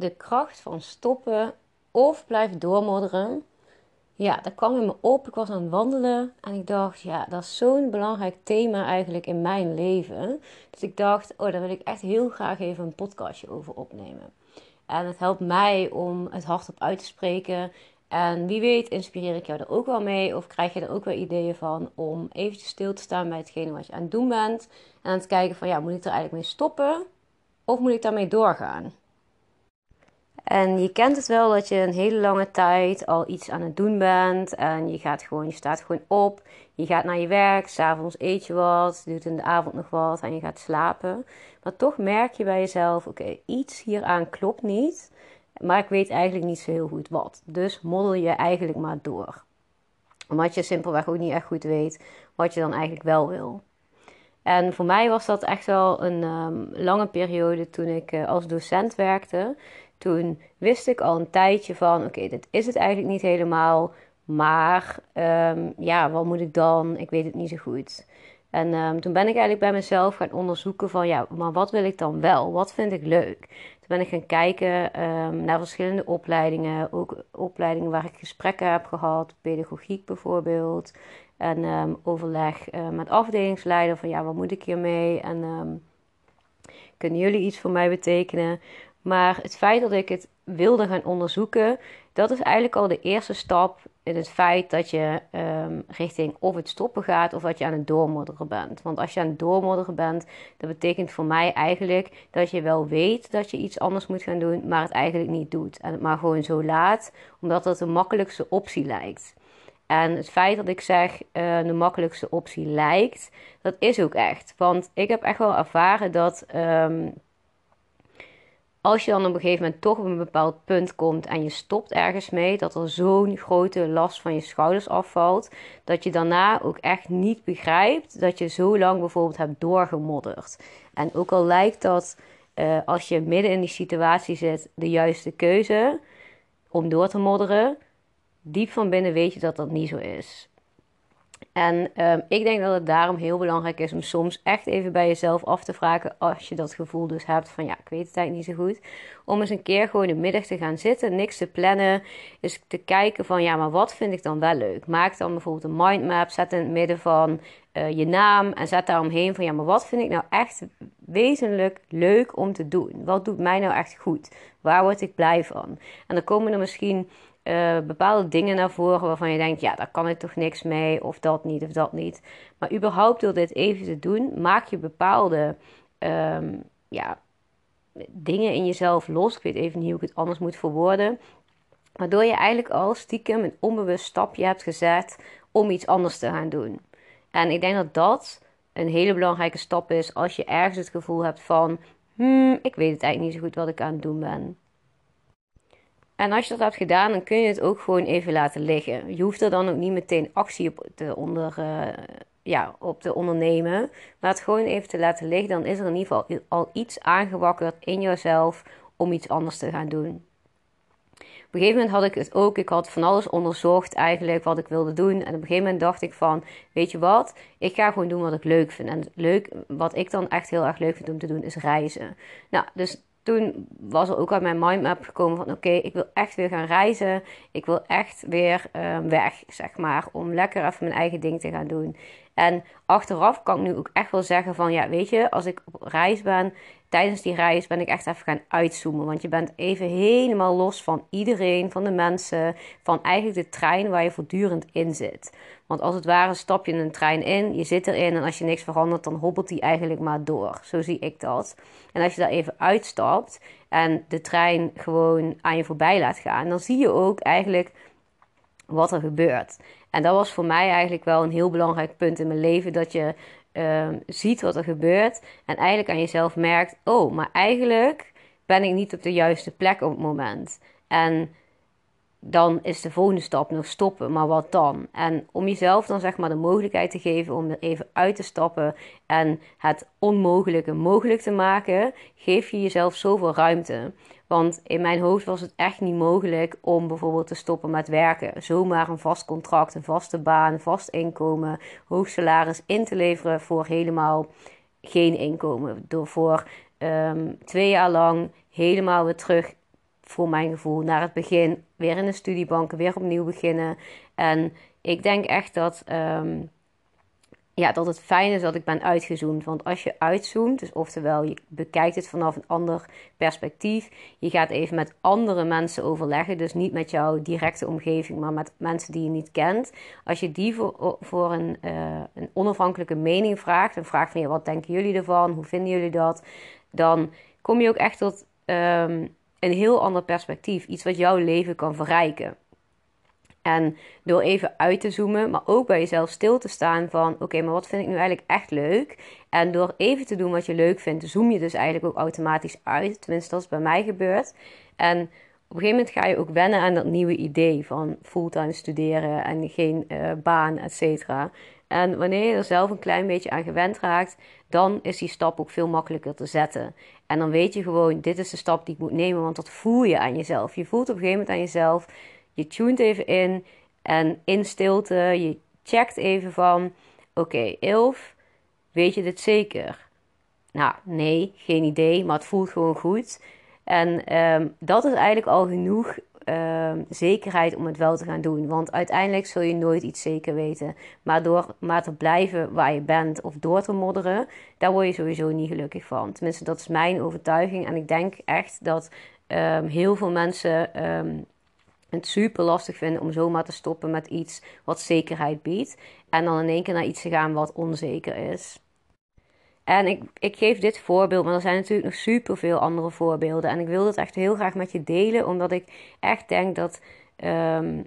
de kracht van stoppen of blijven doormodderen. Ja, dat kwam in me op. Ik was aan het wandelen en ik dacht, ja, dat is zo'n belangrijk thema eigenlijk in mijn leven. Dus ik dacht, oh, daar wil ik echt heel graag even een podcastje over opnemen. En het helpt mij om het hardop uit te spreken. En wie weet inspireer ik jou er ook wel mee. Of krijg je er ook wel ideeën van om eventjes stil te staan bij hetgene wat je aan het doen bent. En aan te kijken van ja, moet ik er eigenlijk mee stoppen? Of moet ik daarmee doorgaan? En je kent het wel dat je een hele lange tijd al iets aan het doen bent. En je gaat gewoon, je staat gewoon op. Je gaat naar je werk. S'avonds eet je wat. Doet in de avond nog wat. En je gaat slapen. Maar toch merk je bij jezelf: oké, iets hieraan klopt niet. Maar ik weet eigenlijk niet zo heel goed wat. Dus moddel je eigenlijk maar door. Omdat je simpelweg ook niet echt goed weet wat je dan eigenlijk wel wil. En voor mij was dat echt wel een ehm, lange periode toen ik uh, als docent werkte. Toen wist ik al een tijdje van: oké, dit is het eigenlijk niet helemaal. Maar um, ja, wat moet ik dan? Ik weet het niet zo goed. En um, toen ben ik eigenlijk bij mezelf gaan onderzoeken van ja, maar wat wil ik dan wel? Wat vind ik leuk? Toen ben ik gaan kijken um, naar verschillende opleidingen. Ook opleidingen waar ik gesprekken heb gehad. Pedagogiek bijvoorbeeld. En overleg uh, met afdelingsleider van ja, wat moet ik hiermee? En kunnen jullie iets voor mij betekenen? Maar het feit dat ik het wilde gaan onderzoeken, dat is eigenlijk al de eerste stap in het feit dat je um, richting of het stoppen gaat of dat je aan het doormodderen bent. Want als je aan het doormodderen bent, dat betekent voor mij eigenlijk dat je wel weet dat je iets anders moet gaan doen, maar het eigenlijk niet doet. En het maar gewoon zo laat, omdat dat de makkelijkste optie lijkt. En het feit dat ik zeg uh, de makkelijkste optie lijkt, dat is ook echt. Want ik heb echt wel ervaren dat. Um, als je dan op een gegeven moment toch op een bepaald punt komt en je stopt ergens mee, dat er zo'n grote last van je schouders afvalt, dat je daarna ook echt niet begrijpt dat je zo lang bijvoorbeeld hebt doorgemodderd. En ook al lijkt dat uh, als je midden in die situatie zit de juiste keuze om door te modderen, diep van binnen weet je dat dat niet zo is. En um, ik denk dat het daarom heel belangrijk is om soms echt even bij jezelf af te vragen, als je dat gevoel dus hebt van ja, ik weet het eigenlijk niet zo goed, om eens een keer gewoon de middag te gaan zitten, niks te plannen, eens te kijken van ja, maar wat vind ik dan wel leuk? Maak dan bijvoorbeeld een mindmap, zet in het midden van uh, je naam en zet daar omheen van ja, maar wat vind ik nou echt wezenlijk leuk om te doen? Wat doet mij nou echt goed? Waar word ik blij van? En dan komen er misschien uh, bepaalde dingen naar voren waarvan je denkt, ja, daar kan ik toch niks mee, of dat niet, of dat niet. Maar überhaupt door dit even te doen, maak je bepaalde um, ja, dingen in jezelf los. Ik weet even niet hoe ik het anders moet verwoorden. Waardoor je eigenlijk al stiekem een onbewust stapje hebt gezet om iets anders te gaan doen. En ik denk dat dat een hele belangrijke stap is als je ergens het gevoel hebt van, hmm, ik weet het eigenlijk niet zo goed wat ik aan het doen ben. En als je dat hebt gedaan, dan kun je het ook gewoon even laten liggen. Je hoeft er dan ook niet meteen actie op te, onder, uh, ja, op te ondernemen. Maar het gewoon even te laten liggen, dan is er in ieder geval al iets aangewakkerd in jezelf om iets anders te gaan doen. Op een gegeven moment had ik het ook. Ik had van alles onderzocht eigenlijk wat ik wilde doen. En op een gegeven moment dacht ik van, weet je wat? Ik ga gewoon doen wat ik leuk vind. En leuk, wat ik dan echt heel erg leuk vind om te doen, is reizen. Nou, dus toen was er ook uit mijn mindmap gekomen van oké, ik wil echt weer gaan reizen. Ik wil echt weer uh, weg, zeg maar, om lekker even mijn eigen ding te gaan doen. En achteraf kan ik nu ook echt wel zeggen van ja, weet je, als ik op reis ben, tijdens die reis ben ik echt even gaan uitzoomen. Want je bent even helemaal los van iedereen, van de mensen, van eigenlijk de trein waar je voortdurend in zit. Want als het ware stap je in een trein in, je zit erin en als je niks verandert, dan hobbelt die eigenlijk maar door. Zo zie ik dat. En als je daar even uitstapt en de trein gewoon aan je voorbij laat gaan, dan zie je ook eigenlijk wat er gebeurt. En dat was voor mij eigenlijk wel een heel belangrijk punt in mijn leven. Dat je uh, ziet wat er gebeurt. En eigenlijk aan jezelf merkt: oh, maar eigenlijk ben ik niet op de juiste plek op het moment. En dan is de volgende stap nog stoppen. Maar wat dan? En om jezelf dan zeg maar de mogelijkheid te geven om er even uit te stappen en het onmogelijke mogelijk te maken, geef je jezelf zoveel ruimte. Want in mijn hoofd was het echt niet mogelijk om bijvoorbeeld te stoppen met werken. Zomaar een vast contract, een vaste baan, vast inkomen, hoog salaris in te leveren voor helemaal geen inkomen. Door voor um, twee jaar lang helemaal weer terug voor mijn gevoel, naar het begin. Weer in de studiebanken, weer opnieuw beginnen. En ik denk echt dat, ehm, ja, dat het fijn is dat ik ben uitgezoomd. Want als je uitzoomt, dus oftewel je bekijkt het vanaf een ander perspectief. Je gaat even met andere mensen overleggen. Dus niet met jouw directe omgeving, maar met mensen die je niet kent. Als je die voor, voor een, uh, een onafhankelijke mening vraagt. En vraagt van ja, wat denken jullie ervan? Hoe vinden jullie dat? Dan kom je ook echt tot um, een heel ander perspectief. Iets wat jouw leven kan verrijken. En door even uit te zoomen, maar ook bij jezelf stil te staan van oké, maar wat vind ik nu eigenlijk echt leuk? En door even te doen wat je leuk vindt, zoom je dus eigenlijk ook automatisch uit. Tenminste, dat is bij mij gebeurd. En op een gegeven moment ga je ook wennen aan dat nieuwe idee van fulltime studeren en geen uh, baan, et cetera. En wanneer je er zelf een klein beetje aan gewend raakt, dan is die stap ook veel makkelijker te zetten. En dan weet je gewoon, dit is de stap die ik moet nemen, want dat voel je aan jezelf. Je voelt op een gegeven moment aan jezelf, je tunt even in en in stilte, je checkt even van, oké, okay, Ilf, weet je dit zeker? Nou, nee, geen idee, maar het voelt gewoon goed. En um, dat is eigenlijk al genoeg Ehm, zekerheid om het wel te gaan doen. Want uiteindelijk zul je nooit iets zeker weten. Maar door maar te blijven waar je bent of door te modderen, daar word je sowieso niet gelukkig van. Tenminste, dat is mijn overtuiging. En ik denk echt dat ehm, heel veel mensen. Um, het super lastig vinden om zomaar te stoppen met iets wat zekerheid biedt. En dan in één keer naar iets te gaan wat onzeker is. En ik, ik geef dit voorbeeld, maar er zijn natuurlijk nog super veel andere voorbeelden. En ik wil dat echt heel graag met je delen, omdat ik echt denk dat um,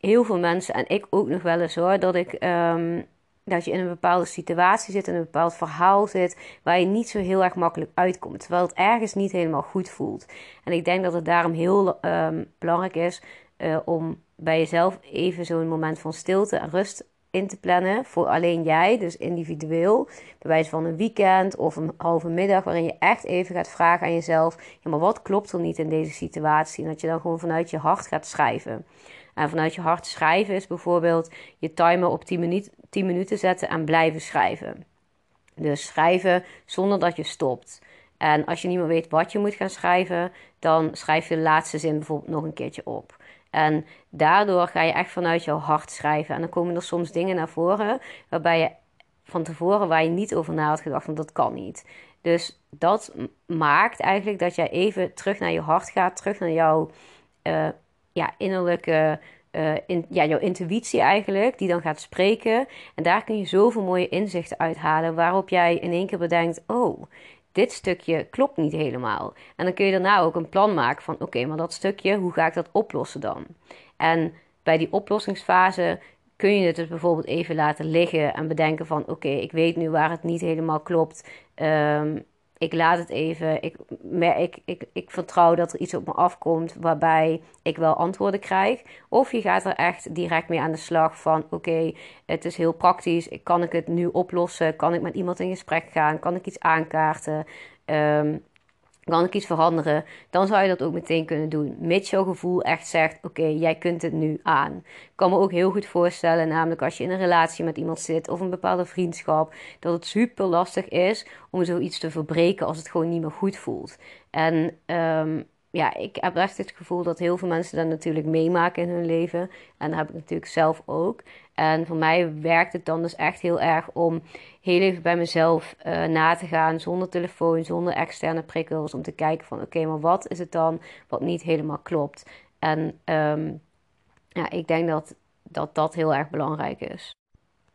heel veel mensen, en ik ook nog wel eens hoor, dat ik. Um, dat je in een bepaalde situatie zit, in een bepaald verhaal zit, waar je niet zo heel erg makkelijk uitkomt. Terwijl het ergens niet helemaal goed voelt. En ik denk dat het daarom heel um, belangrijk is uh, om bij jezelf even zo'n moment van stilte en rust in te plannen voor alleen jij, dus individueel. Bij wijze van een weekend of een halve middag, waarin je echt even gaat vragen aan jezelf: maar wat klopt er niet in deze situatie? En dat je dan gewoon vanuit je hart gaat schrijven. En vanuit je hart schrijven is bijvoorbeeld je timer op 10, minuut, 10 minuten zetten en blijven schrijven. Dus schrijven zonder dat je stopt. En als je niet meer weet wat je moet gaan schrijven, dan schrijf je de laatste zin bijvoorbeeld nog een keertje op. En daardoor ga je echt vanuit jouw hart schrijven. En dan komen er soms dingen naar voren waarbij je van tevoren waar je niet over na had gedacht, want dat kan niet. Dus dat maakt eigenlijk dat jij even terug naar je hart gaat, terug naar jouw uh, ja, innerlijke, uh, in, ja, jouw intuïtie eigenlijk, die dan gaat spreken. En daar kun je zoveel mooie inzichten uithalen, waarop jij in één keer bedenkt: oh, dit stukje klopt niet helemaal. En dan kun je daarna ook een plan maken van oké, maar dat stukje, hoe ga ik dat oplossen dan? En bij die oplossingsfase kun je het dus bijvoorbeeld even laten liggen en bedenken van oké, ik weet nu waar het niet helemaal klopt. Um, ik laat het even. Ik, ik, ik, ik vertrouw dat er iets op me afkomt waarbij ik wel antwoorden krijg. Of je gaat er echt direct mee aan de slag van: oké, het is heel praktisch. Kan ik het nu oplossen? Kan ik met iemand in gesprek gaan? Kan ik iets aankaarten? Um, kan ik iets veranderen, dan zou je dat ook meteen kunnen doen. Mits jouw gevoel echt zegt: Oké, jij kunt het nu aan. Ik kan me ook heel goed voorstellen, namelijk als je in een relatie met iemand zit of een bepaalde vriendschap, dat het super lastig is om zoiets te verbreken als het gewoon niet meer goed voelt. En um, ja, ik heb echt het gevoel dat heel veel mensen dat natuurlijk meemaken in hun leven. En dat heb ik natuurlijk zelf ook. En voor mij werkt het dan dus echt heel erg om heel even bij mezelf uh, na te gaan, zonder telefoon, zonder externe prikkels, om te kijken van oké, maar wat is het dan wat niet helemaal klopt? En um, ja, ik denk dat, dat dat heel erg belangrijk is.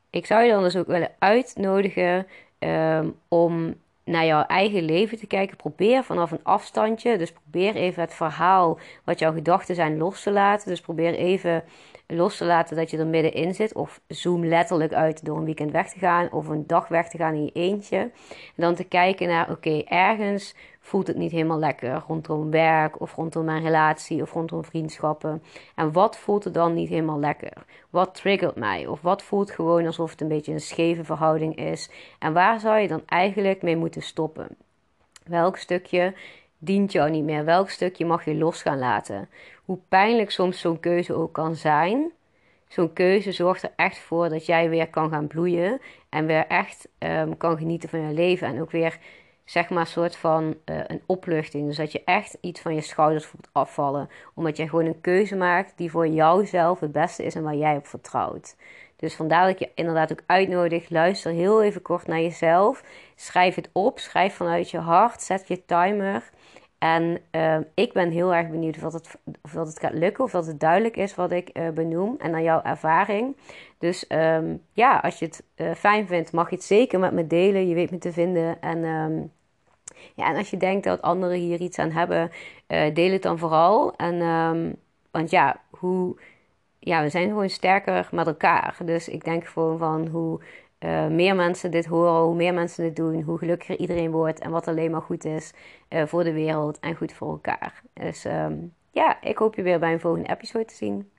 Ik zou je dan dus ook willen uitnodigen um, om naar jouw eigen leven te kijken. Probeer vanaf een afstandje. Dus probeer even het verhaal wat jouw gedachten zijn los te laten. Dus probeer even los te laten dat je er middenin zit. Of zoom letterlijk uit door een weekend weg te gaan. Of een dag weg te gaan in je eentje. En dan te kijken naar, oké, ergens voelt het niet helemaal lekker. Rondom werk of rondom mijn relatie of rondom vriendschappen. En wat voelt er dan niet helemaal lekker? Wat triggert mij? Of wat voelt gewoon alsof het een beetje een scheve verhouding is? En waar zou je dan eigenlijk mee moeten stoppen? Welk stukje dient jou niet meer? Welk stukje mag je los gaan laten? Hoe pijnlijk soms zo'n keuze ook kan zijn. Zo'n keuze zorgt er echt voor dat jij weer kan gaan bloeien. En weer echt um, kan genieten van je leven. En ook weer zeg maar, een soort van uh, een opluchting. Dus dat je echt iets van je schouders voelt afvallen. Omdat je gewoon een keuze maakt die voor jouzelf het beste is en waar jij op vertrouwt. Dus vandaar dat ik je inderdaad ook uitnodig. Luister heel even kort naar jezelf. Schrijf het op. Schrijf vanuit je hart. Zet je timer. En uh, ik ben heel erg benieuwd of dat, het, of dat het gaat lukken, of dat het duidelijk is wat ik uh, benoem en naar jouw ervaring. Dus um, ja, als je het uh, fijn vindt, mag je het zeker met me delen. Je weet me te vinden. En, um, ja, en als je denkt dat anderen hier iets aan hebben, deel het dan vooral. En, want ja, hoe, ja, we zijn gewoon sterker met elkaar. Dus ik denk gewoon van hoe uh, meer mensen dit horen, hoe meer mensen dit doen, hoe gelukkiger iedereen wordt en wat alleen maar goed is uh, voor de wereld en goed voor elkaar. Dus um, ja, ik hoop je weer bij een volgende episode te zien.